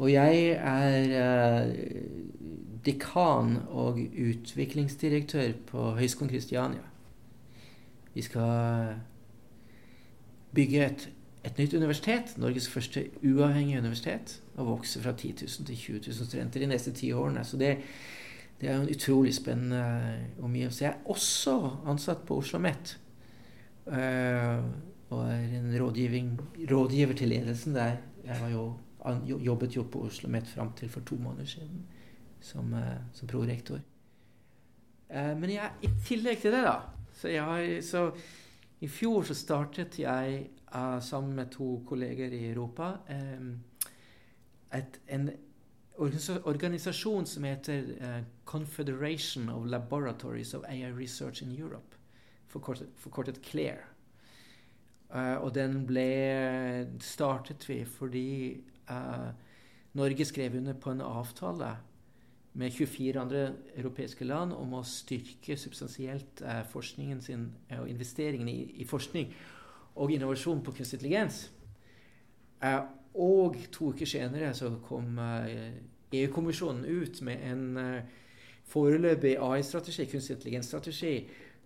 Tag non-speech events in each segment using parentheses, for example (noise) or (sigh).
og jeg er eh, dekan og utviklingsdirektør på Høgskolen Kristiania. Vi skal bygge et, et nytt universitet, Norges første uavhengige universitet, og vokse fra 10 000 til 20 000 studenter de neste ti årene. Så det, det er jo en utrolig spennende omgivelse. Jeg er også ansatt på Oslo OsloMet. Uh, og er en rådgiver til ledelsen der. Jeg var jo, jobbet jo på Oslo OsloMet fram til for to måneder siden som, uh, som prorektor. Uh, men jeg, i tillegg til det, da så, jeg, så i fjor så startet jeg sammen med to kolleger i Europa et, en organisasjon som heter Confederation of Laboratories of AI Research in Europe, forkortet, forkortet CLAIR. Uh, og den ble startet vi fordi uh, Norge skrev under på en avtale med 24 andre europeiske land om å styrke substansielt forskningen sin og investeringen i, i, forskning og innovasjon på kunstig intelligens. Og to uker senere så kom EU-kommisjonen eh, ut med en uh, foreløpig AI-strategi, kunstig intelligens-strategi,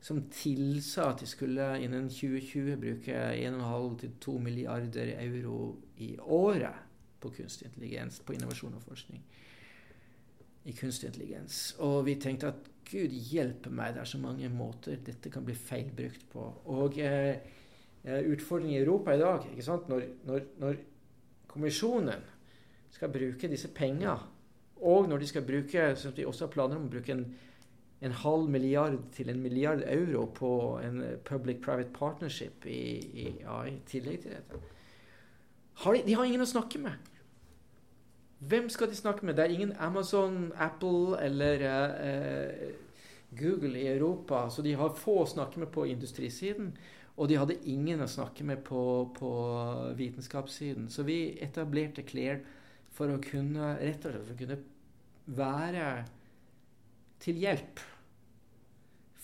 som tilsa at de skulle innen 2020 bruke 1,5-2 milliarder euro i året på kunstig intelligens, på innovasjon og forskning i kunstig intelligens. Og vi tenkte at gud hjelpe meg, det er så mange måter dette kan bli feilbrukt på. Og eh, utfordringen i Europa i dag, ikke sant? Når, når, når kommisjonen skal bruke disse pengene, og når de skal bruke, som vi også har planer om å bruke en, en halv milliard til en milliard euro på en public-private partnership i, i, ja, i, tillegg til dette har de, de, har ingen å snakke med. Hvem skal de snakke med? Det er ingen Amazon, Apple eller eh, Google i Europa, så de har få å snakke med på industrisiden. Og de hadde ingen å snakke med på, på vitenskapssiden. Så vi etablerte Claire for å kunne rett og slett for å kunne være til hjelp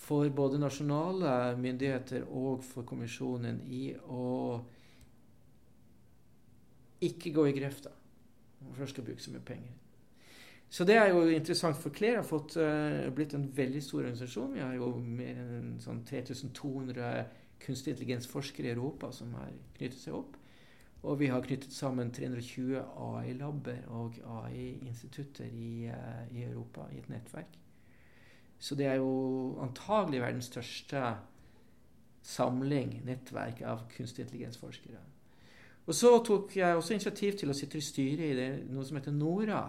for både nasjonale myndigheter og for kommisjonen i å ikke gå i grøfta først skal bruke så mye penger. Så det er jo interessant, for Claire har fått, uh, blitt en veldig stor organisasjon. Vi har jo mer enn sånn 3200 kunstig intelligens-forskere i Europa som har knyttet seg opp. Og vi har knyttet sammen 320 AI-labber og AI-institutter i, uh, i, Europa i et nettverk. Så det er jo antagelig verdens største samling, nettverk av kunstig intelligens-forskere. Og så tok jeg også initiativ til å sitte i styret i det, noe som heter NORA.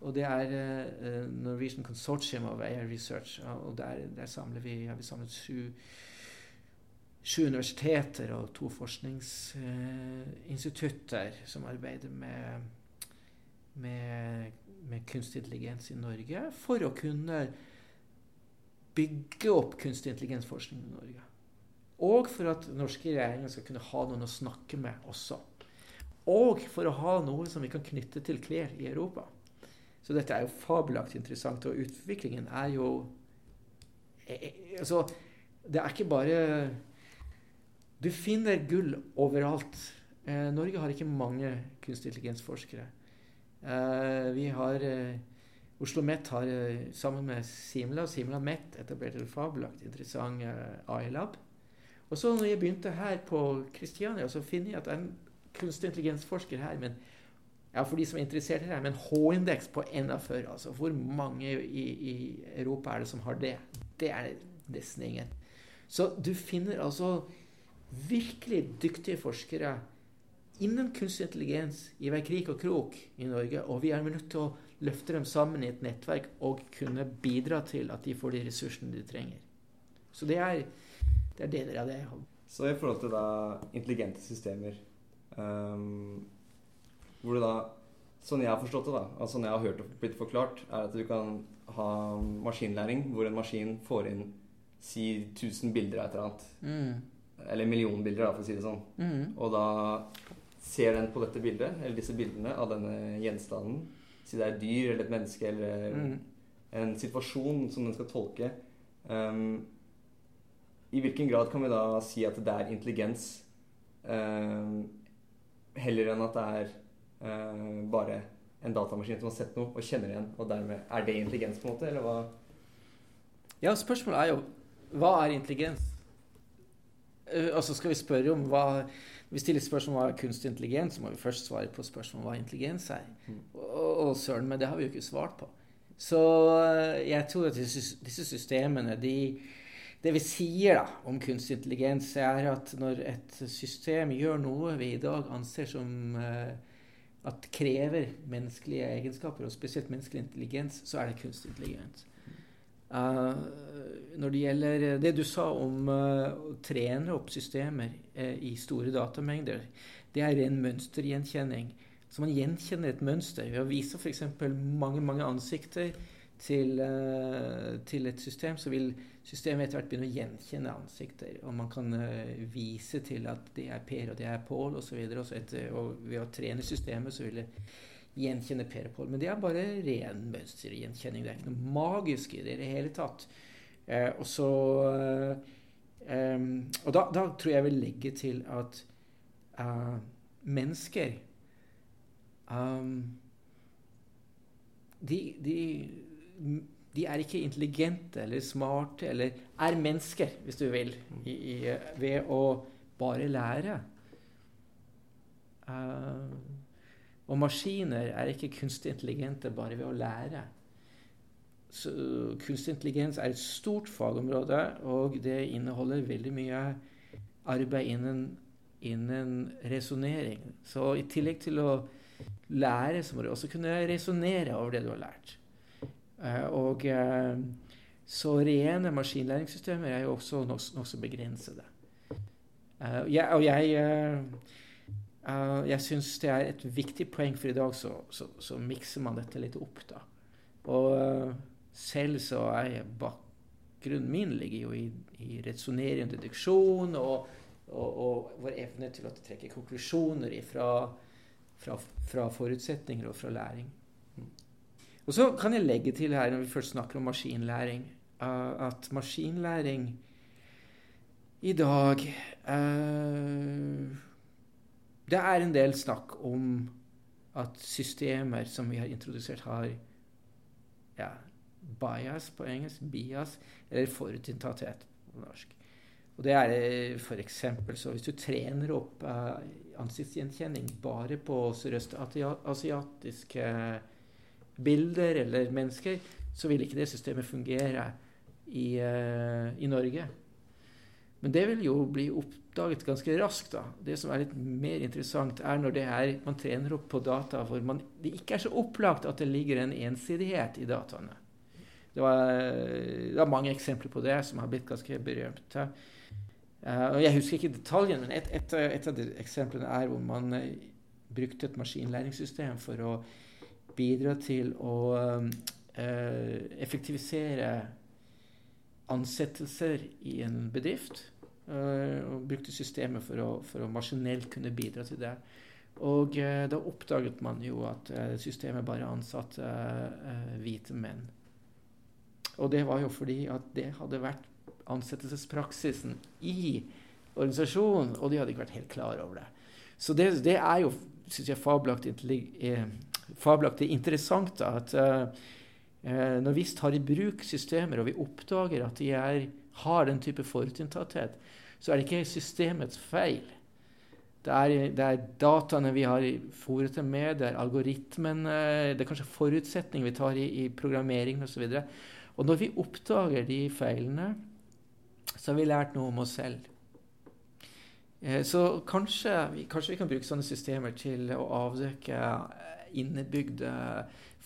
Og det er uh, Norwegian Consortium of Air Research. Og der, der samler vi, har vi samlet sju sju universiteter og to forskningsinstitutter som arbeider med, med, med kunstig intelligens i Norge, for å kunne bygge opp kunstig intelligensforskning i Norge. Og for at norske regjeringer skal kunne ha noen å snakke med også. Og for å ha noe som vi kan knytte til klær i Europa. Så dette er jo fabelaktig interessant. Og utviklingen er jo eh, eh, altså, Det er ikke bare du finner gull overalt. Eh, Norge har ikke mange kunstig intelligens-forskere. Eh, vi har eh, Oslo Met har sammen med Simla og Simla Met etablert en fabelaktig interessant AI-lab. Og så når jeg begynte her på Kristiania, så finner jeg at en kunstig intelligens-forsker her. men ja, for de som er interessert her, men H-indeks på 41. Altså, hvor mange i, i Europa er det som har det? Det er nesten ingen. Så du finner altså virkelig dyktige forskere innen kunstig intelligens i hver krik og krok i Norge. Og vi er nødt til å løfte dem sammen i et nettverk og kunne bidra til at de får de ressursene de trenger. Så det er, det er deler av det jeg holder Så i forhold til da intelligente systemer um, Hvor du da sånn jeg har forstått det, da, altså sånn jeg har hørt det blitt forklart, er at du kan ha maskinlæring hvor en maskin får inn si 1000 bilder av et eller annet. Mm. Eller millionbilder, da, for å si det sånn. Mm. Og da ser den på dette bildet, eller disse bildene av denne gjenstanden, si det er et dyr eller et menneske eller Mm. en situasjon som den skal tolke. Um, I hvilken grad kan vi da si at det er intelligens eh, heller enn at det er eh, bare en datamaskin som har sett noe og kjenner igjen, og dermed er det intelligens, på en måte, eller hva? Ja, spørsmålet er jo hva er intelligens? Uh, altså skal vi spørre om hva Vi stiller spørsmål om hva er kunstig intelligens, så må vi først svare på spørsmål om hva intelligens er. Mm. Og, og søren, men det har vi jo ikke svart på. Så eh, jeg tror at disse, disse systemene de, Det vi sier da om kunstig intelligens, er at når et system gjør noe vi i dag anser som eh, at krever menneskelige egenskaper, og spesielt menneskelig intelligens, så er det kunstig intelligens. Uh, når det gjelder det du sa om uh, å trene opp systemer uh, i store datamengder, det er ren mønstergjenkjenning. Så man gjenkjenner et mønster ved å vise f.eks. mange mange ansikter til, til, et system, så vil systemet etter hvert begynne å gjenkjenne ansikter. Og man kan vise til at det er Per og det er Pål osv. Og, så etter, og ved å trene systemet så vil det gjenkjenne Per og Pål. Men det er bare ren mønstergjenkjenning. Det er ikke noe magisk i det i det hele tatt. Eh, og så eh, Og da, da, tror jeg jeg vil legge til at uh, mennesker um, de, de, de, er ikke intelligente eller smarte eller er mennesker, hvis du vil, i, i, ved å bare lære. Uh, og maskiner er ikke kunstig intelligente bare ved å lære. Så kunstig intelligens er et stort fagområde, og det inneholder veldig mye arbeid innen, innen resonnering. Så i tillegg til å lære, så må du også kunne resonnere over det du har lært. Uh, og uh, så rene maskinlæringssystemer er jo også nokså som begrensede. det og jeg jeg syns det er et viktig poeng, for i dag så, så, så mikser man dette litt opp. da. Og selv så er jeg bakgrunnen min ligger jo i, i resonnering og deduksjon, og, og, og, vår evne til å trekke konklusjoner fra, fra, fra, forutsetninger og fra læring. Og så kan jeg legge til her, når vi først snakker om maskinlæring, uh, at maskinlæring i dag det er en del snakk om at systemer som vi har introdusert, har ja, bias på engelsk, bias, eller forutinntatthet på norsk. Og det er f.eks. så hvis du trener opp ansiktsgjenkjenning bare på sørøstasiatiske bilder eller mennesker, så vil ikke det systemet fungere i, uh, i Norge. Men det vil jo bli oppdaget ganske raskt. da. Det som er litt mer interessant, er når det er, man trener opp på data hvor man, det ikke er så opplagt at det ligger en ensidighet i dataene. Det var, det var mange eksempler på det som har blitt ganske berømte. Uh, og jeg husker ikke detaljen, men et, et, et, av de eksemplene er hvor man uh, brukte et maskinlæringssystem for å bidra til å uh, effektivisere ansettelser i en bedrift. Uh, og brukte systemet for å, for å, maskinelt kunne bidra til det. Og uh, da oppdaget man jo at systemet bare ansatte hvite menn. Og det var jo fordi at det hadde vært ansettelsespraksisen i organisasjonen, og de hadde ikke vært helt klar over det. Så det, det er jo, syns jeg, fabelaktig, fabelaktig interessant da, at uh, når vi tar i bruk systemer og vi oppdager at de er, har den type forutinntatthet, så er det ikke systemets feil. Det er, det er dataene vi har fòret dem med, det er algoritmene, det er kanskje forutsetninger vi tar i, i programmering osv. Og, og når vi oppdager de feilene, så har vi lært noe om oss selv. Eh, så kanskje, kanskje vi kan bruke sånne systemer til å avdekke innebygde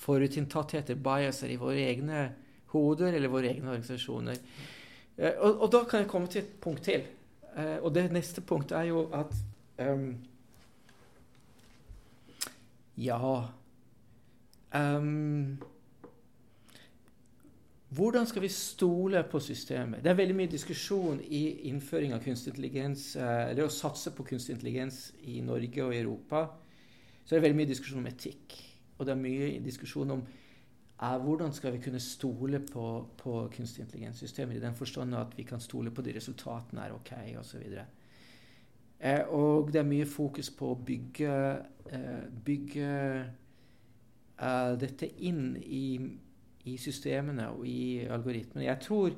forutinntattheter, biaser, i våre egne hoder eller våre egne organisasjoner. Eh, og, og, da kan jeg komme til et punkt til. Eh, og det neste punktet er jo at um, Ja, um, hvordan skal vi stole på systemet? Det er veldig mye diskusjon i innføring av kunstig intelligens, eh, eller å satse på kunstig intelligens i Norge og i Europa. Så det er veldig mye diskusjon om etikk. Og det er mye diskusjon om er, hvordan skal vi kunne stole på, på kunstig intelligenssystemer, i den forstand at vi kan stole på de resultatene er ok, osv. Eh, og det er mye fokus på å bygge, eh, bygge eh, dette inn i i systemene og i algoritmene. Jeg tror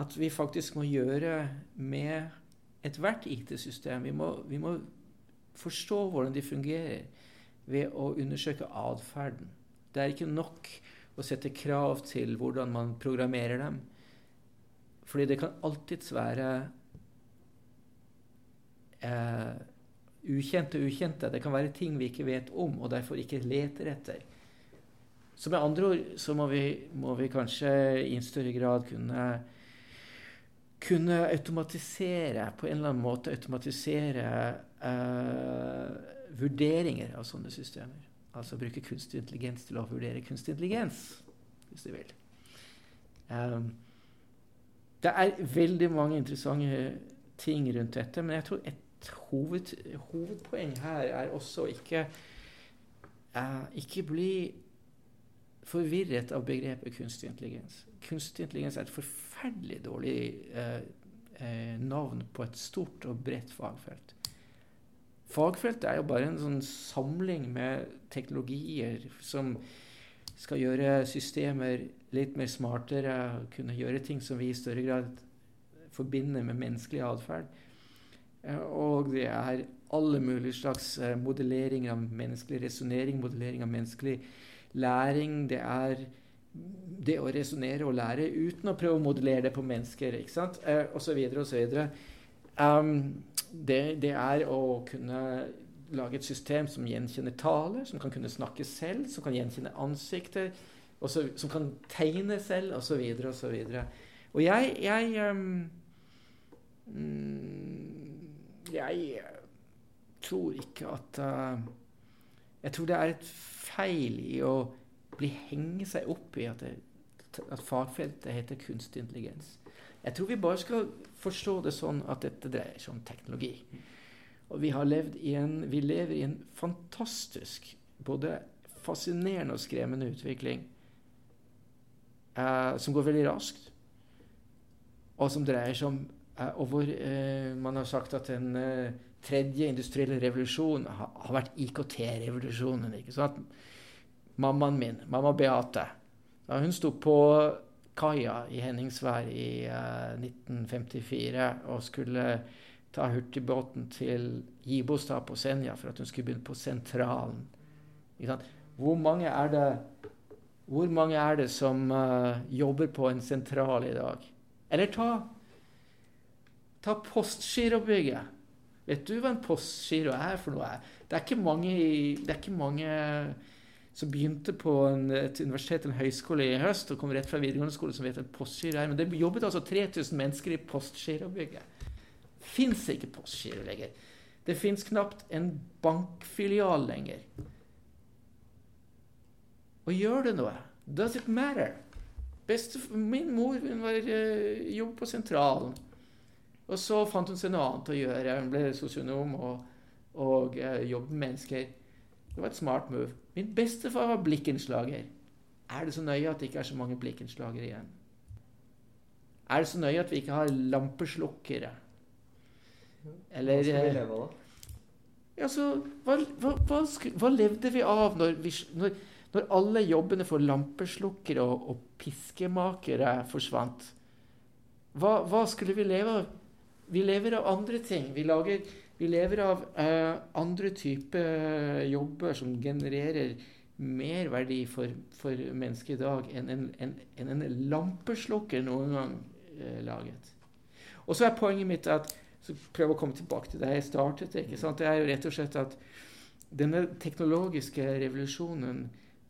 at vi faktisk må gjøre med ethvert IT-system vi, vi, må forstå hvordan de fungerer ved å undersøke atferden. Det er ikke nok å sette krav til hvordan man programmerer dem. Fordi det kan alltids være eh, ukjente ukjente. Det kan være ting vi ikke vet om, og derfor ikke leter etter. Så med andre ord så må vi, må vi kanskje i en større grad kunne, kunne automatisere på en eller annen måte automatisere uh, vurderinger av sånne systemer. Altså bruke kunstig intelligens til å vurdere kunstig intelligens, hvis du vil. Um, det er veldig mange interessante ting rundt dette, men jeg tror et hoved, hovedpoeng her er også ikke uh, ikke bli forvirret av begrepet kunstig intelligens. Kunstig intelligens er et forferdelig dårlig uh, navn på et stort og bredt fagfelt. Fagfeltet er jo bare en sånn samling med teknologier som skal gjøre systemer litt mer smartere, kunne gjøre ting som vi i større grad forbinder med menneskelig atferd. Eh, og det er alle mulige slags eh, modellering av menneskelig resonnering, modellering av menneskelig læring, det er det å resonnere og lære uten å prøve å modellere det på mennesker, ikke sant? Eh, og så videre og så videre. Um, det, det, er å kunne lage et system som gjenkjenner tale, som kan kunne snakke selv, som kan gjenkjenne ansikter, så, som kan tegne selv, osv., osv. Og jeg jeg, um, jeg tror ikke at uh, Jeg tror det er et feil i å bli henge seg opp i at, det, at fagfeltet heter kunstig intelligens. Jeg tror vi bare skal forstå det sånn at dette dreier seg om teknologi. Og vi, en, vi lever i en fantastisk, både fascinerende og skremmende utvikling eh, som går veldig raskt, og som dreier seg om eh, Og hvor eh, man har sagt at den eh, tredje industrielle revolusjon har, har vært IKT-revolusjonen. ikke sant? mammaen min, mamma Beate. Da hun sto på kaia i Henningsvær i uh, eh, 1954 og skulle ta hurtigbåten til Gibostad på Senja for at hun skulle begynne på Sentralen. Hvor mange er det, mange er det som uh, jobber på en sentral i dag? Eller ta, ta Postgirobygget. Vet du hva en postgiro er for noe? Det er ikke mange, det er ikke mange som begynte på en, et universitet eller høyskole i høst og kom rett fra videregående skole, som vet at postgiro er. Men det jobbet altså 3000 mennesker i postgirobygget. Fins ikke postgiro lenger. Det fins knapt en bankfilial lenger. Og gjør det noe? Does it matter? Beste, min mor hun var uh, jobb på sentralen. Og så fant hun seg noe annet å gjøre. Hun ble sosionom og, og uh, jobbet med mennesker. Det var et smart move. Min bestefar var blikkenslager. Er det så nøye at det ikke er så mange blikkenslagere igjen? Er det så nøye at vi ikke har lampeslukkere? Eller Hva skal vi leve av, da? Ja, så, hva, hva, hva, hva, levde vi av når, vi, når, når alle jobbene for lampeslukkere og, og piskemakere forsvant? Hva, skulle vi leve av? Vi lever av andre ting. Vi lager vi lever av eh, andre typer jobber som genererer mer verdi for, for mennesket i dag enn en, en, en, en lampeslukker noen gang eh, laget. Og så er poenget mitt at så prøv å komme tilbake til det jeg startet. ikke sant? Det er jo rett og slett at denne teknologiske revolusjonen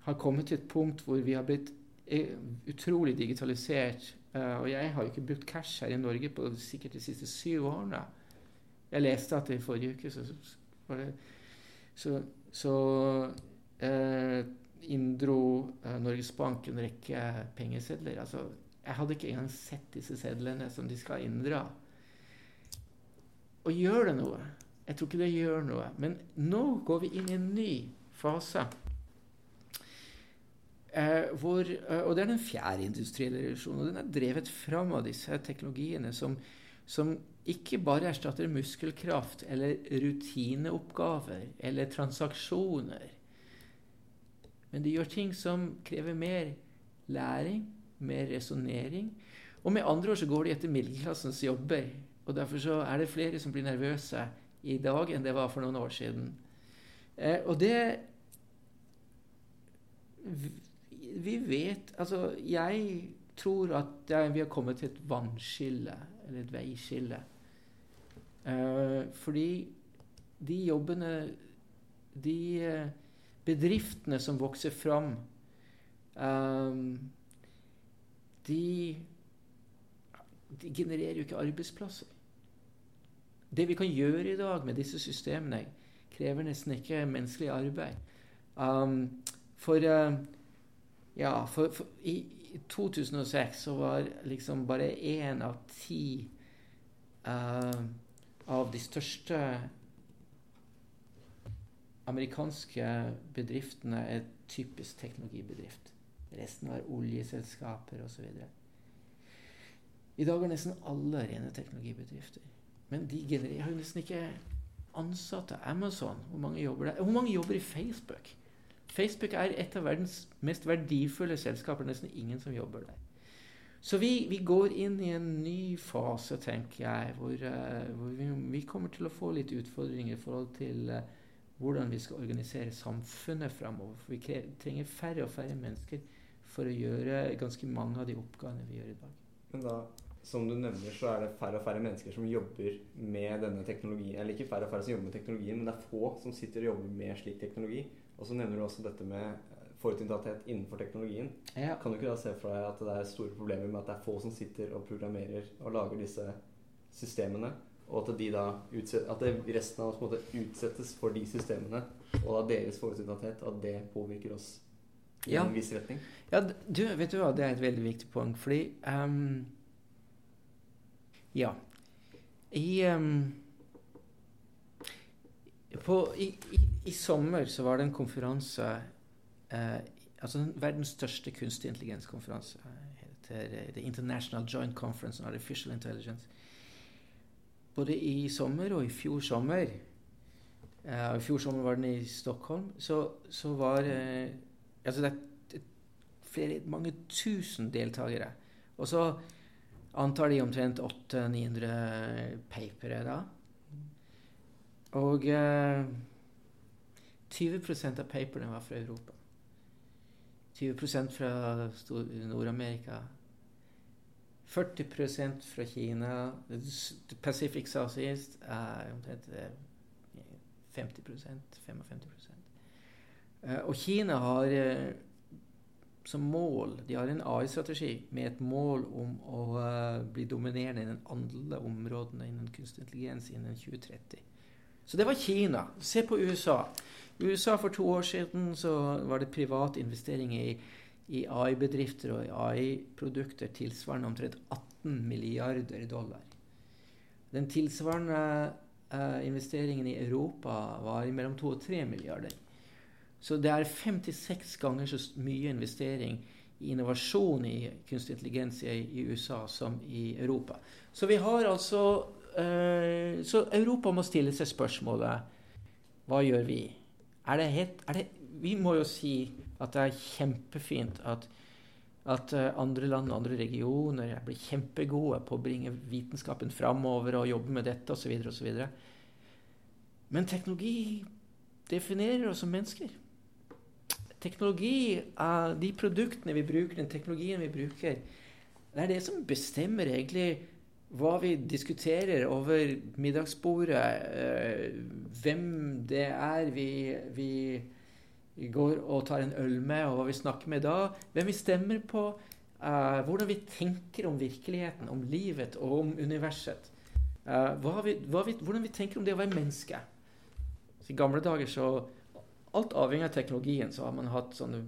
har kommet til et punkt hvor vi har blitt eh, utrolig digitalisert. Uh, og jeg har jo ikke brukt cash her i Norge på sikkert de siste syv årene. Jeg leste at det i forrige uke så, så, så, eh, inndro eh, Norges Bank en rekke pengesedler. Altså, jeg hadde ikke engang sett disse sedlene som de skal inndra. Og gjør det noe? Jeg tror ikke det gjør noe. Men nå går vi inn i en ny fase. Eh, hvor, eh, og det er den fjerde industrielle revolusjonen. Og den er drevet fram av disse teknologiene som, som ikke bare erstatter muskelkraft eller rutineoppgaver eller transaksjoner. Men de gjør ting som krever mer læring, mer resonnering. Og med andre ord så går de etter middelklassens jobber. Og derfor så er det flere som blir nervøse i dag enn det var for noen år siden. Eh, og det Vi vet Altså, jeg tror at vi har kommet til et vannskille, eller et veiskille. Eh, fordi de jobbene De eh, bedriftene som vokser fram eh, de, de genererer jo ikke arbeidsplasser. Det vi kan gjøre i dag med disse systemene, krever nesten ikke menneskelig arbeid. Um, for, uh, ja, for, for i 2006 så var liksom bare én av ti uh, av de største amerikanske bedriftene et typisk teknologibedrift. Resten var oljeselskaper osv. I dag er nesten alle rene teknologibedrifter. Men de genererer jo nesten ikke ansatte. Amazon, hvor mange jobber der? Hvor mange jobber i Facebook? Facebook er et av verdens mest verdifulle selskaper. Nesten ingen som jobber der. Så vi, vi går inn i en ny fase, tenker jeg, hvor, uh, hvor vi, vi, kommer til å få litt utfordringer i forhold til uh, hvordan vi skal organisere samfunnet framover. For vi trenger færre og færre mennesker for å gjøre ganske mange av de oppgavene vi gjør i dag. Men da, som du nevner, så er det færre og færre mennesker som jobber med denne teknologien. Eller ikke færre og færre som jobber med teknologien, men det er få som sitter og jobber med slik teknologi. Og så nevner du også dette med eh, forutinntatthet innenfor teknologien. Ja. Kan du ikke da se for deg at det er store problemer med at det er få som sitter og programmerer og lager disse systemene, og at, de da utset, at resten av oss måte utsettes for de systemene, og da deres forutinntatthet, at det påvirker oss i ja. en viss retning? Ja, du, vet du hva, det er et veldig viktig poeng, fordi um, Ja. I, um, på, i, i, i, sommer så var det en konferanse uh, Altså den verdens største kunstig intelligenskonferanse. heter The International Joint Conference on Artificial Intelligence. Både i sommer og i fjor sommer uh, I fjor sommer var den i Stockholm. Så, så var uh, altså det er flere, mange tusen deltakere. Og så antar de omtrent 800-900 papere da. Og eh, 20% av paperne var fra Europa. 20 fra Nord-Amerika. 40% fra Kina. Pacific Southeast er omtrent 50% 55 Eh, og Kina har eh, som mål De har en AI-strategi med et mål om å bli dominerende innen alle områdene innen kunstig intelligens innen 2030. Så det var Kina. Se på USA. USA For to år siden så var det privat investering i, i AI-bedrifter og AI-produkter tilsvarende omtrent 18 milliarder dollar. Den tilsvarende uh, investeringen i Europa var mellom 2 og 3 milliarder. Så det er 56 ganger så mye investering i innovasjon i kunstig intelligens i, i USA som i Europa. Så vi har altså uh, Så Europa må stille seg spørsmålet Hva gjør vi? Er det helt, er det, vi må jo si at det er kjempefint at, at uh, andre land og andre regioner blir kjempegode på å bringe vitenskapen framover og jobbe med dette osv. osv. Men teknologi definerer oss som mennesker teknologi av de produktene vi bruker, den teknologien vi bruker, det er det som bestemmer egentlig hva vi diskuterer over middagsbordet, eh, hvem det er vi, vi går og tar en øl med, og hva vi snakker med da, hvem vi stemmer på, uh, hvordan vi tenker om virkeligheten, om livet og om universet. Uh, hva vi, hva vi, hvordan vi tenker om det å være menneske. Så I gamle dager så alt avhengig av teknologien, så har man hatt sånne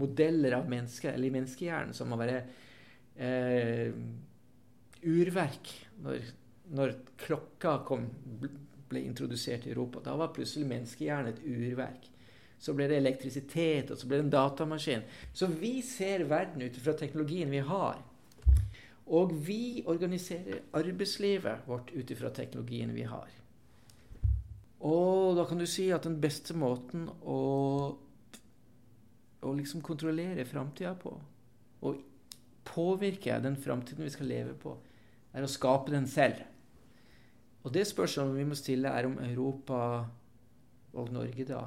modeller av mennesker, eller menneskehjernen, som må være eh, urverk. Når, når klokka kom, ble introdusert i Europa, da var plutselig menneskehjernen et urverk. Så ble det elektrisitet, og så ble det en datamaskin. Så vi ser verden ut fra teknologien vi har. Og vi organiserer arbeidslivet vårt ut ifra teknologien vi har. Og da kan du si at den beste måten å, å liksom kontrollere framtida på, og påvirke den framtiden vi skal leve på, er å skape den selv. Og det spørsmålet vi må stille, er om Europa og Norge da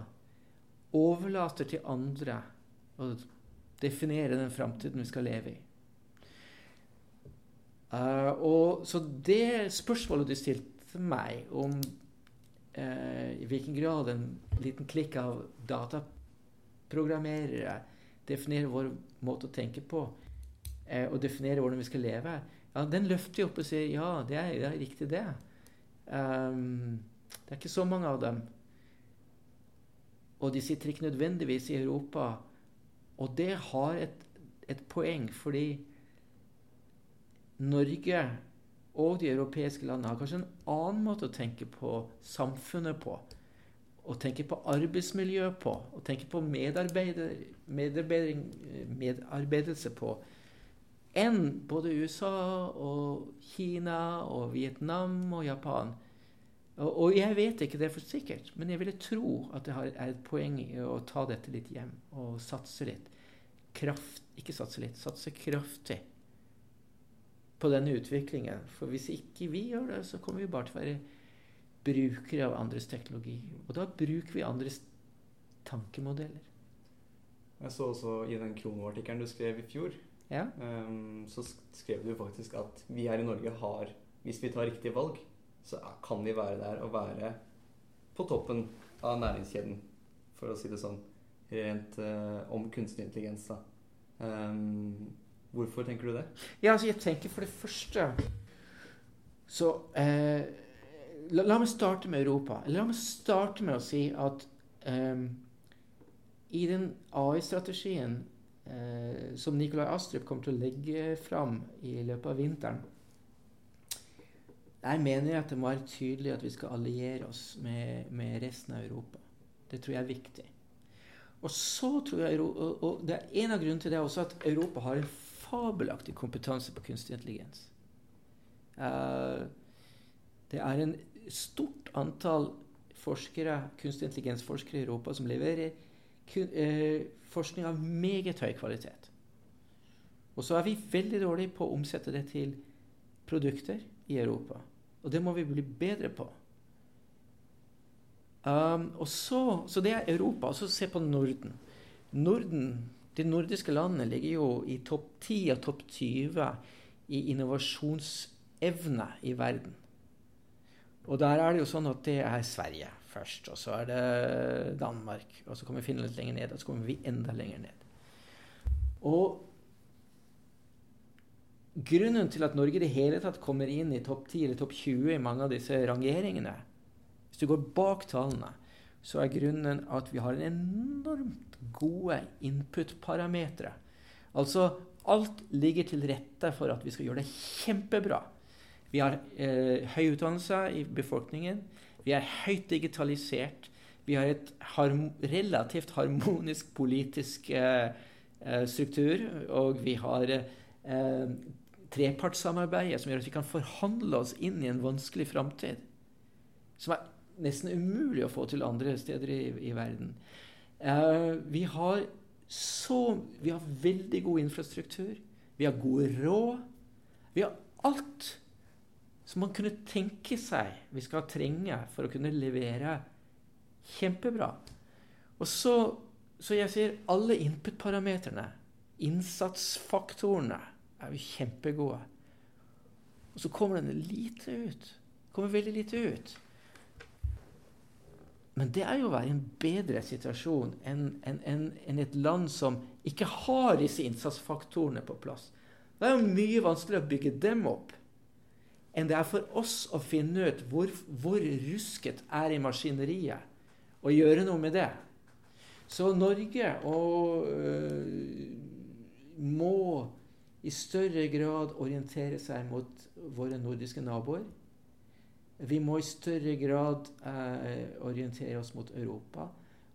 overlater til andre å definere den framtiden vi skal leve i. Uh, og, så det spørsmålet du stilte meg om uh, i hvilken grad en liten klikk av dataprogrammerere definerer vår måte å tenke på, uh, og definerer hvordan vi skal leve, ja, den løfter jo opp og sier ja, det er, det er riktig, det. Um, det er ikke så mange av dem. Og de sitter ikke nødvendigvis i Europa. Og det har et, et poeng, fordi Norge og de europeiske landene har kanskje en annen måte å tenke på samfunnet på. Å tenke på arbeidsmiljø på, å tenke på medarbeidelse på, enn både USA og Kina og Vietnam og Japan. Og, og jeg vet ikke det for sikkert, men jeg ville tro at det er et poeng i å ta dette litt hjem og satse litt. Kraft, ikke satse litt, satse kraftig på denne utviklingen. For hvis ikke vi gjør det, så kommer vi bare til å være brukere av andres teknologi. Og da bruker vi andres tankemodeller. Jeg så også i den kronoartikkelen du skrev i fjor, ja? um, så skrev du faktisk at vi her i Norge har, hvis vi tar riktige valg, så kan vi være der og være på toppen av næringskjeden, for å si det sånn, rent uh, om kunstig intelligens. da. Um, Hvorfor tenker du det? Ja, altså jeg tenker For det første så eh, la, la, meg starte med Europa. La meg starte med å si at eh, i den AI-strategien eh, som Nikolai Astrup kommer til å legge fram i løpet av vinteren Der mener jeg at det må være tydelig at vi skal alliere oss med, med resten av Europa. Det tror jeg er viktig. Og så tror jeg, og, det er En av grunnene til det er også at Europa har en fabelaktig kompetanse på kunstig intelligens. Uh, det er en stort antall forskere, kunstig intelligens-forskere i Europa som leverer forskning av meget høy kvalitet. Og så er vi veldig dårlige på å omsette det til produkter i Europa. Og det må vi bli bedre på. Um, så, så det er Europa. Og så se på Norden. Norden de nordiske landene ligger jo i topp 10 og topp 20 i innovasjonsevne i verden. Og der er det jo sånn at det er Sverige først, og så er det Danmark. Og så kommer Finland litt lenger ned, og så kommer vi enda lenger ned. Og grunnen til at Norge i det hele tatt kommer inn i topp 10 eller topp 20 i mange av disse rangeringene, hvis du går bak tallene, så er grunnen at vi har en enormt gode input-parametere. Altså alt ligger til rette for at vi skal gjøre det kjempebra. Vi har eh, høy utdannelse i befolkningen. Vi er høyt digitalisert. Vi har et harm relativt harmonisk politisk eh, eh struktur. Og vi har eh, trepartssamarbeidet som gjør at vi kan forhandle oss inn i en vanskelig framtid. Som er nesten umulig å få til andre steder i, i verden. Eh, vi har så Vi har veldig god infrastruktur. Vi har gode råd. Vi har alt som man kunne tenke seg vi skal trenge for å kunne levere kjempebra. Og så, så jeg sier alle input-parametrene, innsatsfaktorene, er jo kjempegode. Og så kommer den lite ut. Kommer veldig lite ut. Men det er jo å være i en bedre situasjon enn en, en, en et land som ikke har disse innsatsfaktorene på plass. Det er jo mye vanskeligere å bygge dem opp enn det er for oss å finne ut hvor, hvor rusket er i maskineriet, og gjøre noe med det. Så Norge og, øh, må i større grad orientere seg mot våre nordiske naboer. Vi må i større grad eh, orientere oss mot Europa.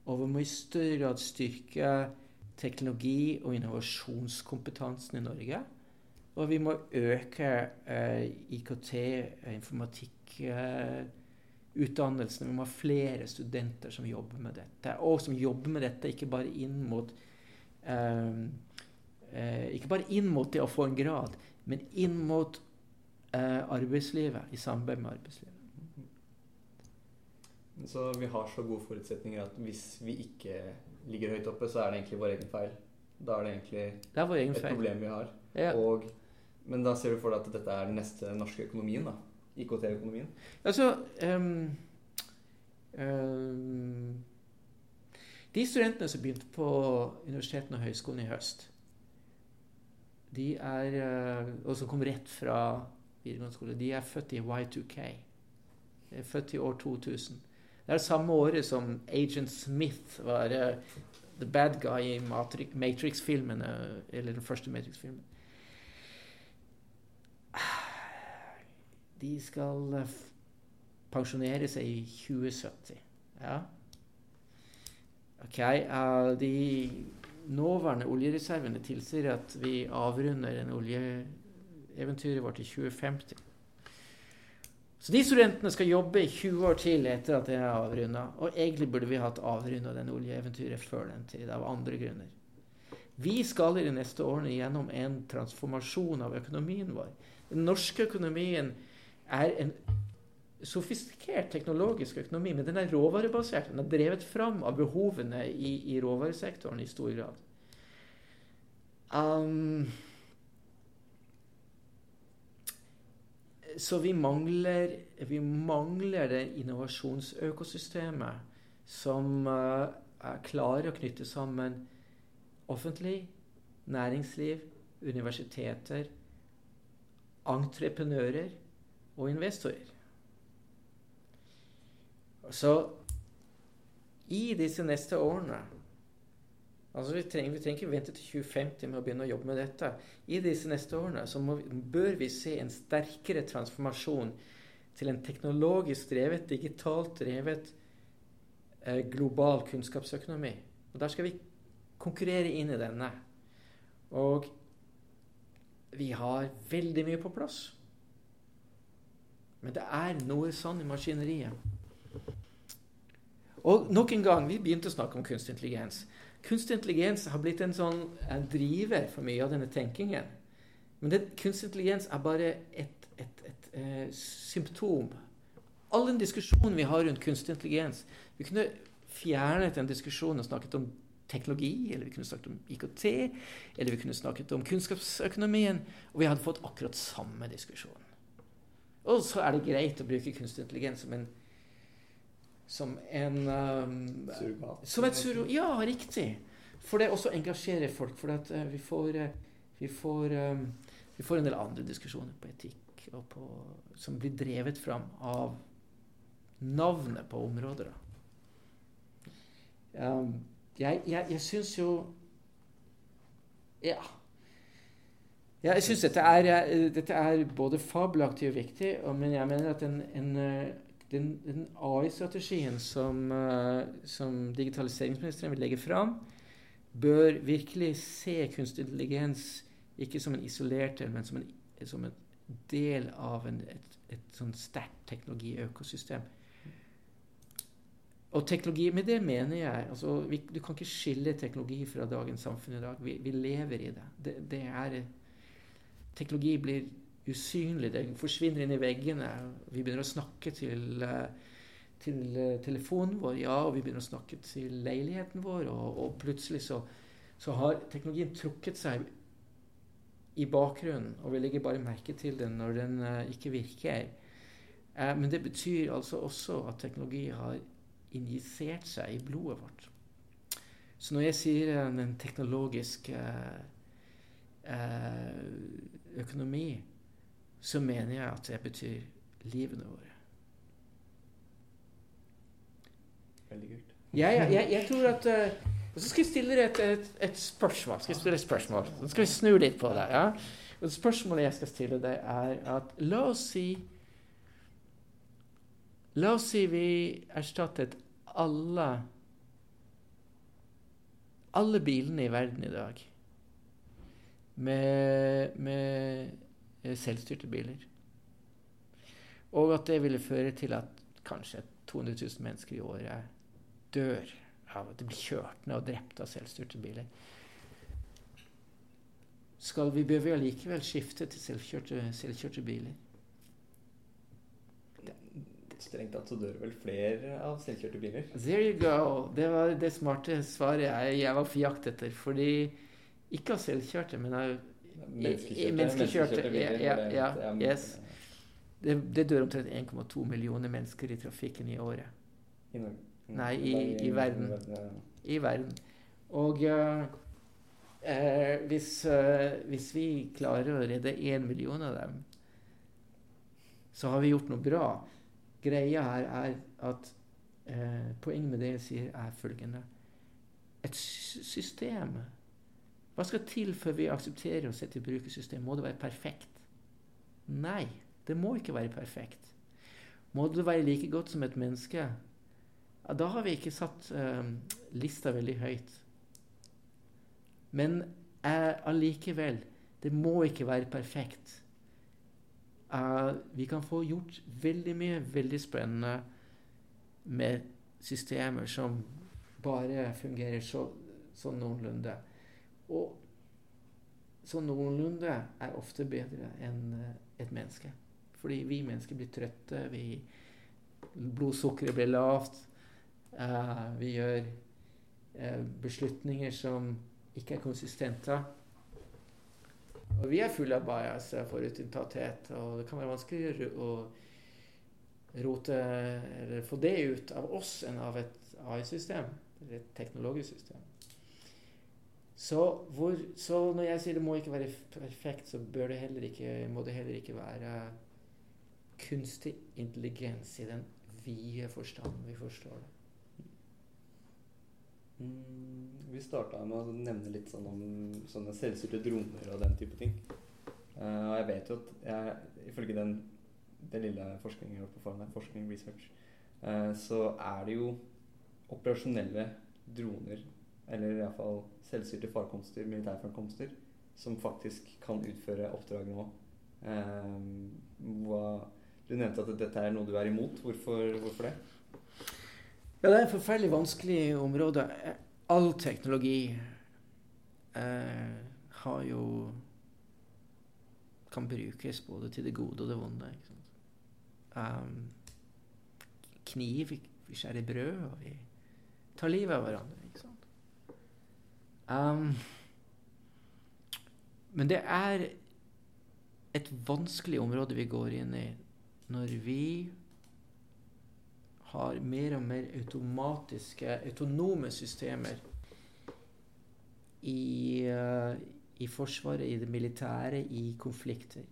Og vi må i større grad styrke teknologi- og innovasjonskompetansen i Norge. Og vi må øke eh, IKT, informatikkutdannelsen. vi må ha flere studenter som jobber med dette. Og som jobber med dette ikke bare inn mot eh, eh, ikke bare inn mot det å få en grad, men inn mot eh, arbeidslivet, i samarbeid med arbeidslivet. Så vi har så gode forutsetninger at hvis vi ikke ligger høyt oppe, så er det egentlig vår egen feil. Da er det egentlig Det er et feil. problem vi har. Ja. Og, men da ser du for deg at dette er den neste norske økonomien, da? IKT-økonomien? Altså um, um, De studentene som begynte på universitetene og høyskolen i høst, de er, eh, og som kom rett fra videregående skole, de er født i Y2K. De er født i år 2000. Det er samme året som Agent Smith var uh, the bad guy i Matrix-filmene, eller den første Matrix-filmen. De skal eh, pensjonere seg i 2070. Ja. Ok, eh, De nåværende oljereservene tilsier at vi avrunder en oljeeventyret vårt i 2050. Så de studentene skal jobbe i 20 år til etter at det er avrunda. Og egentlig burde vi hatt avrunda den oljeeventyret før den tid, av andre grunner. Vi skal i de neste årene gjennom en transformasjon av økonomien vår. Den norske økonomien er en sofistikert teknologisk økonomi, men den er råvarebasert. Den er drevet fram av behovene i, i råvaresektoren i stor grad. Um, så vi mangler, vi mangler det innovasjonsøkosystemet som uh, er klarer å knytte sammen offentlig, næringsliv, universiteter, entreprenører og investorer. Så i disse neste årene altså vi trenger, vi trenger ikke vente til 2050 med å begynne å jobbe med dette. I disse neste årene så må, bør vi se en sterkere transformasjon til en teknologisk drevet, digitalt drevet eh, global kunnskapsøkonomi. Og Der skal vi konkurrere inn i denne. Og vi har veldig mye på plass. Men det er noe sånn i maskineriet. Og nok en gang, vi begynte å snakke om kunstig intelligens. Kunstig intelligens har blitt en sånn en driver for mye av denne tenkingen. Men det, kunstig intelligens er bare et, et, et, eh, symptom. All den diskusjonen vi har rundt kunstig intelligens Vi kunne fjernet den diskusjonen og snakket om teknologi, eller vi kunne snakket om IKT, eller vi kunne snakket om kunnskapsøkonomien, og vi hadde fått akkurat samme diskusjon. Og så er det greit å bruke kunstig intelligens som en som en um, Surrogat. Som et surro... Ja, riktig. For det også engasjerer folk. For at eh, vi får, eh, vi, får, um, vi får en del andre diskusjoner på etikk på, som blir drevet fram av navnet på områder. Um, jeg jeg, jeg syns jo Ja. Ja, jeg syns dette, eh, dette er både fabelaktig og viktig, men jeg mener at en, en, eh, den, den AI-strategien som, eh, som digitaliseringsministeren vil legge fram, bør virkelig se kunstig intelligens ikke som en isolert men som en, som en del av en, et, et sånn sterkt teknologiøkosystem. Og teknologi, med det mener jeg altså, vi, Du kan ikke skille teknologi fra dagens samfunn i dag. Vi, vi lever i det. det. Det er Teknologi blir usynlig. Den forsvinner inn i veggene. Vi begynner å snakke til, eh, til eh, telefonen vår, ja, og vi begynner å snakke til leiligheten vår, og, og plutselig så, så har teknologien trukket seg i bakgrunnen, og vi legger bare merke til den når den eh, ikke virker. Men det betyr altså også at teknologi har injisert seg i blodet vårt. Så når jeg sier en teknologisk eh, økonomi, så mener jeg at det betyr livene våre. Veldig kult. Jeg, jeg, jeg tror at uh, Og så skal jeg stille deg et, et, et spørsmål. Skal jeg stille et spørsmål. Så skal vi snu litt på det. ja? Og Spørsmålet jeg skal stille deg, er at la oss si La oss si vi erstattet alle alle bilene i verden i dag med, med selvstyrte biler. Og at det ville føre til at kanskje 200 000 mennesker i året dør av at de blir kjørt ned og drept av selvstyrte biler. Skal vi bør vi allikevel skifte til selvkjørte, selvkjørte biler? Strengt tatt så dør vel flere av selvkjørte biler. There you go. Det var det smarte svaret jeg, jeg var på jakt etter. Fordi ikke av selvkjørte, men av Menneskekjørte, ja, yes. det, det dør omtrent 1,2 millioner mennesker i trafikken i året. I Norge. Nei, i- i verden. i verden. Og uh, eh, hvis, uh, hvis vi klarer å redde én million av dem, så har vi gjort noe bra. Greia her er at eh, Poenget med det jeg sier, er følgende Et sy- system Hva skal til før vi aksepterer å sette i bruk et system? Må det være perfekt? Nei, det må ikke være perfekt. Må det være like godt som et menneske? Ja, da har vi ikke satt eh, lista veldig høyt. Men eh, allikevel, det må ikke være perfekt. Eh, vi kan få gjort veldig mye veldig spennende med systemer som bare fungerer så, sånn noenlunde. Og så noenlunde er ofte bedre enn eh, et menneske. Fordi vi mennesker blir trøtte, vi, blodsukkeret blir lavt. Uh, vi gjør uh, beslutninger som ikke er konsistente. Og vi er fulle av bias, og forutinntatthet, og det kan være vanskeligere å rote eller få det ut av oss enn av et AI-system, eller et teknologisk system. Så, hvor, så når jeg sier det må ikke være perfekt, så bør det heller ikke, må det heller ikke være kunstig intelligens i den vide forstand vi forstår det. Mm, vi starta med å nevne litt sånn om sånne selvstyrte droner og den type ting. Uh, og jeg vet jo at jeg, ifølge den, den lille forskningen jeg har på foran forskning research, uh, så er det jo operasjonelle droner, eller iallfall selvstyrte farkomster, militærfarkomster, som faktisk kan utføre oppdrag nå. Eh, hva, du nevnte at dette er noe du er imot. Hvorfor, hvorfor det? Ja, det er et forferdelig vanskelig område. All teknologi eh, har jo Kan brukes både til det gode og det vonde. Um, kniv vi skjærer brød, og vi tar livet av hverandre. Um, men det er et vanskelig område vi går inn i når vi har mer og mer automatiske, autonome systemer i, uh, i Forsvaret, i det militære, i konflikter.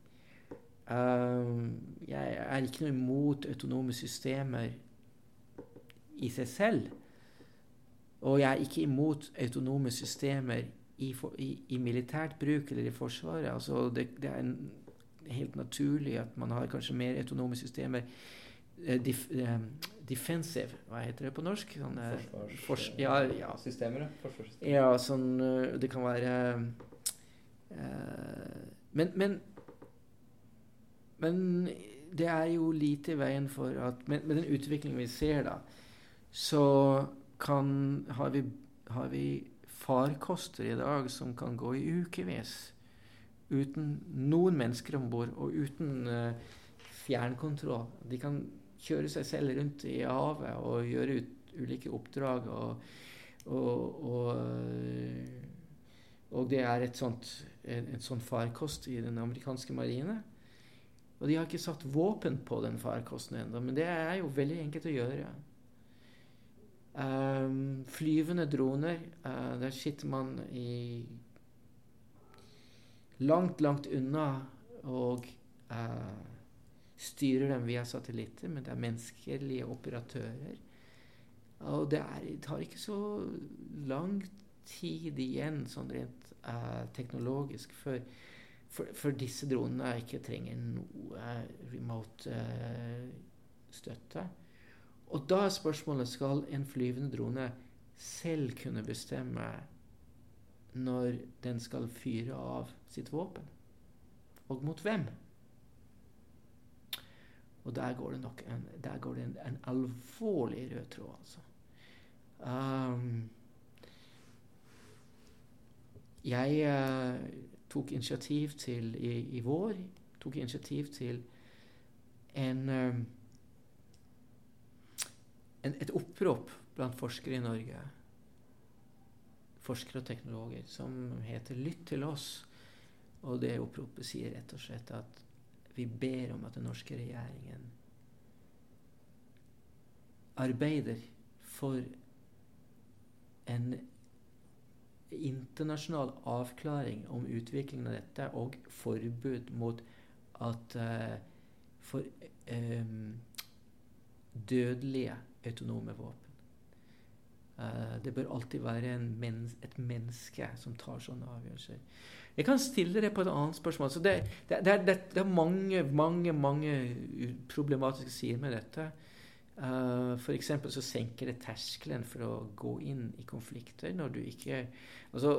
Um, jeg er ikke noe imot autonome systemer i seg selv. Og jeg er ikke imot autonome systemer i, for, i, i militært bruk eller i Forsvaret. Altså det, det er en, helt naturlig at man har kanskje mer autonome systemer Def, um, defensive, hva heter det på norsk? Sånn, uh, fors, ja, ja. Systemer, ja. Forsvarssystemer. Ja, sånn Det kan være uh, men, men, men det er jo lite i veien for at Med, med den utviklingen vi ser, da, så kan, har, vi, har vi farkoster i dag som kan gå i ukevis uten noen mennesker om bord, og uten fjernkontroll. De kan kjøre seg selv rundt i havet og gjøre ut, ulike oppdrag. Og, og, og, og det er et sånt, en, en sånn farkost i den amerikanske marine. Og de har ikke satt våpen på den farkosten ennå, men det er jo veldig enkelt å gjøre. Um, flyvende droner, uh, der sitter man i langt, langt unna og uh, styrer dem via satellitter, men det er menneskelige operatører. Og det, er, det tar ikke så lang tid igjen sånn rent uh, teknologisk før for, for, disse dronene ikke trenger noe remote eh, støtte. Og da er spørsmålet skal en flyvende drone selv kunne bestemme når den skal fyre av sitt våpen. Og mot hvem? Og der går det nok en, går det en, en alvorlig rød tråd, altså. Um, jeg uh, tok initiativ til i, i, vår tok initiativ til en, um, en, et opprop blant forskere i Norge, forskere og teknologer, som heter 'Lytt til oss'. Og det oppropet sier rett og slett at vi ber om at den norske regjeringen arbeider for en internasjonal avklaring om utviklingen av dette og forbud mot at uh, for um, dødelige autonome våpen. Uh, det bør alltid være mens et menneske som tar sånne avgjørelser. Jeg kan stille deg på et annet spørsmål. Det, det, det, det, er mange, mange, mange problematiske sider med dette. Eh, F.eks. så senker det terskelen for å gå inn i konflikter når du ikke Altså,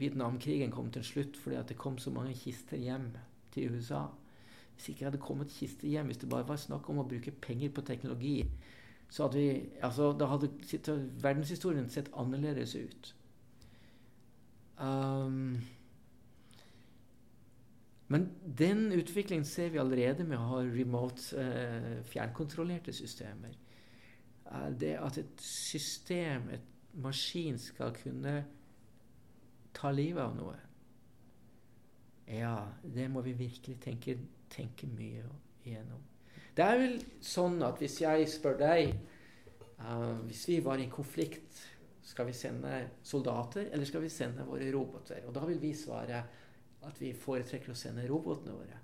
Vietnamkrigen kom til en slutt fordi det kom så mange kister hjem til USA. Hvis ikke hadde kommet kister hjem, hvis det bare var snakk om å bruke penger på teknologi, så hadde vi altså, Da hadde verdenshistorien sett annerledes ut. Um, men den utviklingen ser vi allerede med å ha remote, eh, fjernkontrollerte systemer. Eh, det at et system, et maskin, skal kunne ta livet av noe Ja, det må vi virkelig tenke, tenke mye igjennom. Det er vel sånn at hvis jeg spør deg uh, Hvis vi var i konflikt, skal vi sende soldater, eller skal vi sende våre roboter? Og da vil vi svare at vi foretrekker å sende robotene våre.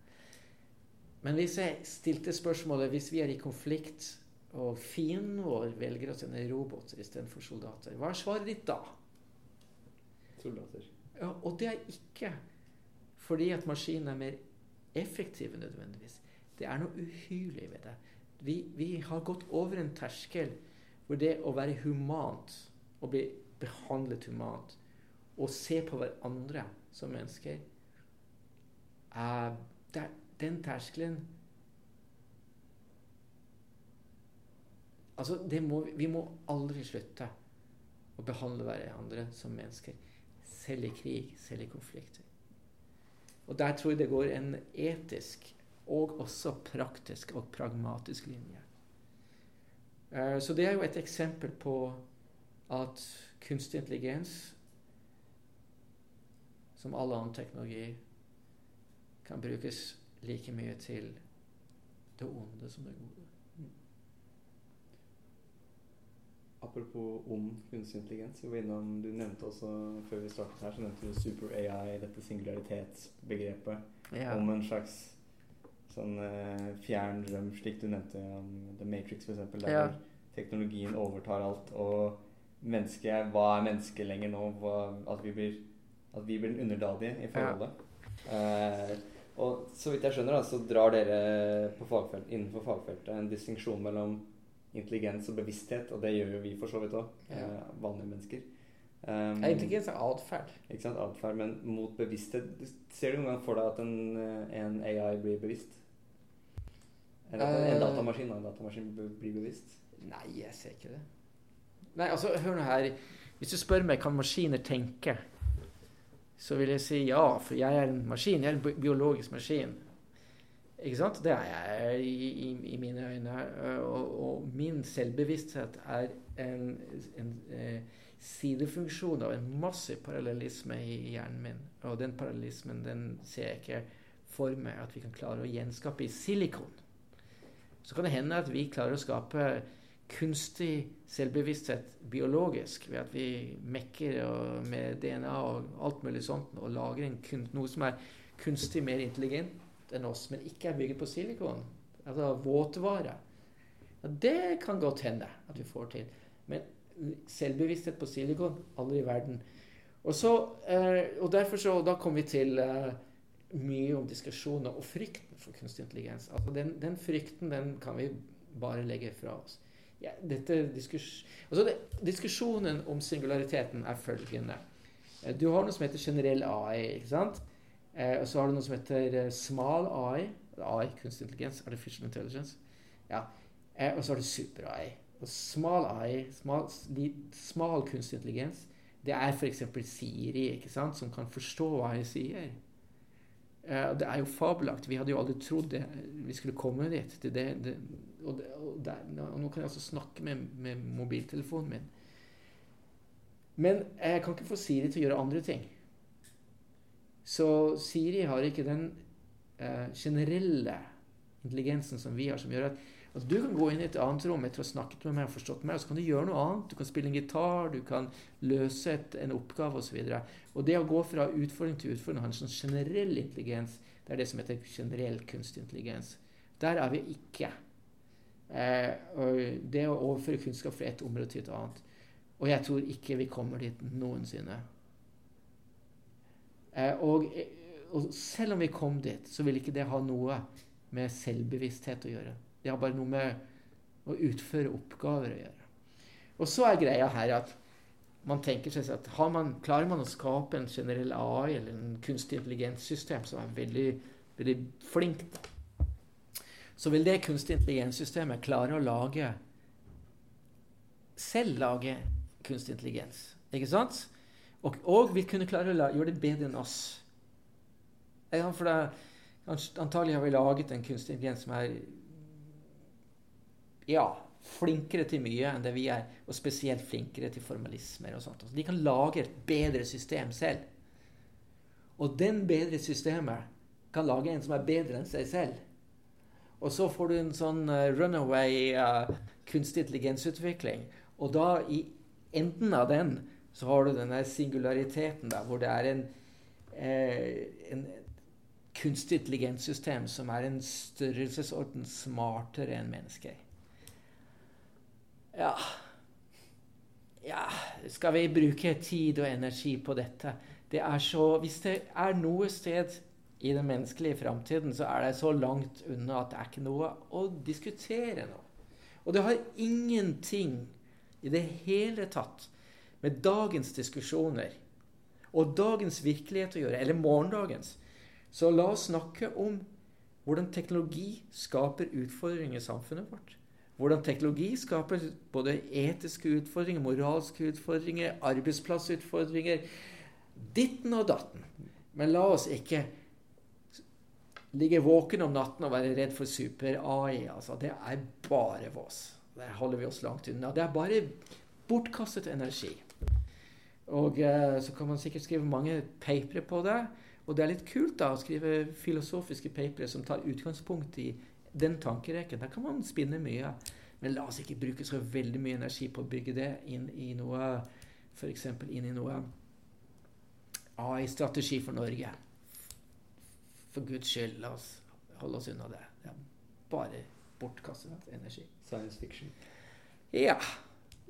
Men hvis jeg stilte spørsmålet hvis vi er i konflikt, og fienden vår velger å sende roboter istedenfor soldater, hva er svaret ditt da? Soldater. Ja, og det er ikke fordi at maskinen er mer effektive nødvendigvis. Det er noe uhyrlig ved det. Vi, vi, har gått over en terskel hvor det å være humant, å bli behandlet humant, og se på hverandre som mennesker Uh, der, den terskelen Altså, må, vi må aldri slutte å behandle hverandre som mennesker. Selv i krig, selv i konflikter. Og der tror jeg det går en etisk og også praktisk og pragmatisk linje. Uh, så det er jo et eksempel på at kunstig intelligens, som all annen teknologi, kan brukes like mye til det onde som det gode. Apropos om kunstig intelligens. Innom, du nevnte også før vi startet her, så nevnte du super AI, dette singularitetsbegrepet, ja. om en slags sånn uh, fjern drøm, slik du nevnte om The Matrix f.eks., der ja. teknologien overtar alt, og mennesket Hva er mennesket lenger nå? Hva, at, vi blir, at vi blir den underdadige i forholdet. Ja. Uh, og så vidt jeg skjønner, da, så drar dere fagfelt, innenfor fagfeltet en distinksjon mellom intelligens og bevissthet, og det gjør jo vi for så vidt òg, ja. eh, vanlige mennesker. Um, ja, intelligens er atferd. Ikke sant, atferd, Men mot bevissthet Ser du noen gang for deg at en, eh, en AI blir bevisst? Eller en, datamaskin og en datamaskin blir bevisst? Nei, jeg ser ikke det. Nei, altså, hør nå her. Hvis du spør meg kan maskiner tenke, så vil jeg si ja, for jeg er en maskin. Jeg er en biologisk maskin. Ikke sant? Det er jeg i, i, i mine øyne. Og, og, min selvbevissthet er en, en eh, sidefunksjon av en massiv parallellisme i hjernen min. Og den parallellismen den ser jeg ikke for meg at vi kan klare å gjenskape i silikon. Så kan det hende at vi klarer å skape kunstig selvbevissthet biologisk ved at vi mekker med DNA og alt mulig sånt og lager kun, noe som er kunstig mer intelligent enn oss, men ikke er bygget på silikon. Altså våtvare. Ja, det kan godt hende at vi får til. Men selvbevissthet på silikon aldri i verden. Og, så, eh, og derfor så, da kom vi til eh, mye om diskusjoner og frykten for kunstig intelligens. Altså den, den, frykten den kan vi bare legge fra oss. Ja, diskus, altså det, diskusjonen om singulariteten er følgende. Eh, du har noe som heter generell AI. ikke sant? Eh, og så har du noe som heter eh, smal AI. AI, kunstig intelligens, artificial intelligence. Ja. Eh, og så har du super-AI. Og smal AI, smal, smal kunstig intelligens, det er f.eks. Siri, ikke sant, som kan forstå hva jeg sier. Eh, det er jo fabelaktig. Vi hadde jo aldri trodd det, vi skulle komme dit. Det, det, og, og, der, og, nå kan jeg altså snakke med, med, mobiltelefonen min. Men jeg kan ikke få Siri til å gjøre andre ting. Så Siri har ikke den eh, generelle intelligensen som vi har, som gjør at Altså, du kan gå inn i et annet rom etter å ha snakket med meg og forstått meg, og så kan du gjøre noe annet. Du kan spille en gitar, du kan løse et, en oppgave osv. Og, så og det å gå fra utfordring til utfordring har en sånn generell intelligens. Det er det som heter generell kunstig intelligens. Der er vi ikke. Eh, det å overføre kunnskap fra et område til et annet. Og jeg tror ikke vi kommer dit noensinne. Eh, og, og selv om vi kom dit, så vil ikke det ha noe med selvbevissthet å gjøre. Det har bare noe med å utføre oppgaver å gjøre. Og så er greia her at man tenker seg at man, klarer man å skape en generell AI eller en kunstig intelligenssystem som er veldig, veldig flink, så vil det kunstig intelligenssystemet klare å lage selv lage kunstig intelligens. Ikke sant? Og, og vil kunne klare å gjøre det bedre enn oss. For det, antagelig har vi laget en kunstig intelligens som er ja, flinkere til mye enn det vi er, og spesielt flinkere til formalismer og sånt. Altså, de kan lage et bedre system selv. Og den bedre systemet kan lage en som er bedre enn seg selv. Og så får du en sånn uh, runaway uh, kunstig intelligensutvikling. Og da, i enden av den, så har du denne singulariteten, da, hvor det er en, eh, en kunstig intelligenssystem som er en størrelsesorden smartere enn mennesker. Ja Ja, skal vi bruke tid og energi på dette? Det er så, Hvis det er noe sted i den menneskelige framtiden, så er det så langt unna at det er ikke noe å diskutere nå. Og det har ingenting i det hele tatt med dagens diskusjoner og dagens virkelighet å gjøre, eller morgendagens. Så la oss snakke om hvordan teknologi skaper utfordringer i samfunnet vårt. Hvordan teknologi skaper både etiske utfordringer, moralske utfordringer, arbeidsplassutfordringer. Ditten og datten. Men la oss ikke ligge våken om natten og være redd for super-AI. Altså, det er bare vås. Der holder vi oss langt unna. Det er bare bortkastet energi. Og eh, så kan man sikkert skrive mange papere på det. Og det er litt kult da å skrive filosofiske papere som tar utgangspunkt i den tankerekken, der kan man spinne mye. Men la oss ikke bruke så veldig mye energi på å bygge det inn i noe F.eks. inn i noe AI-strategi for Norge. For Guds skyld, la oss holde oss unna det. Det er bare bortkastet energi. Science fiction. Ja.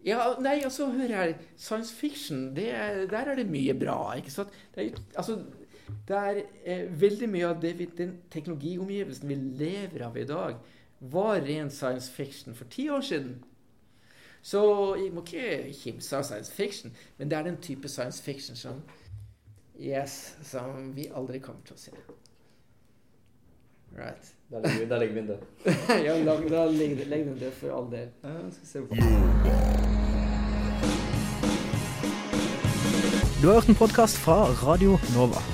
Ja, nei, altså, hør her. Science fiction, det, der er det mye bra. ikke sant? Det er, altså, det er eh, veldig mye av det vi, den teknologiomgivelsen vi lever av i dag, var ren science fiction for ti år siden. Så jeg må ikke kimse av science fiction, men det er den type science fiction som Yes, som vi aldri kommer til å se. Right. Da legger vi, den død. (laughs) ja, da legger legg den død for all del. Ja, skal se på. Du har hørt en podkast fra Radio Nova.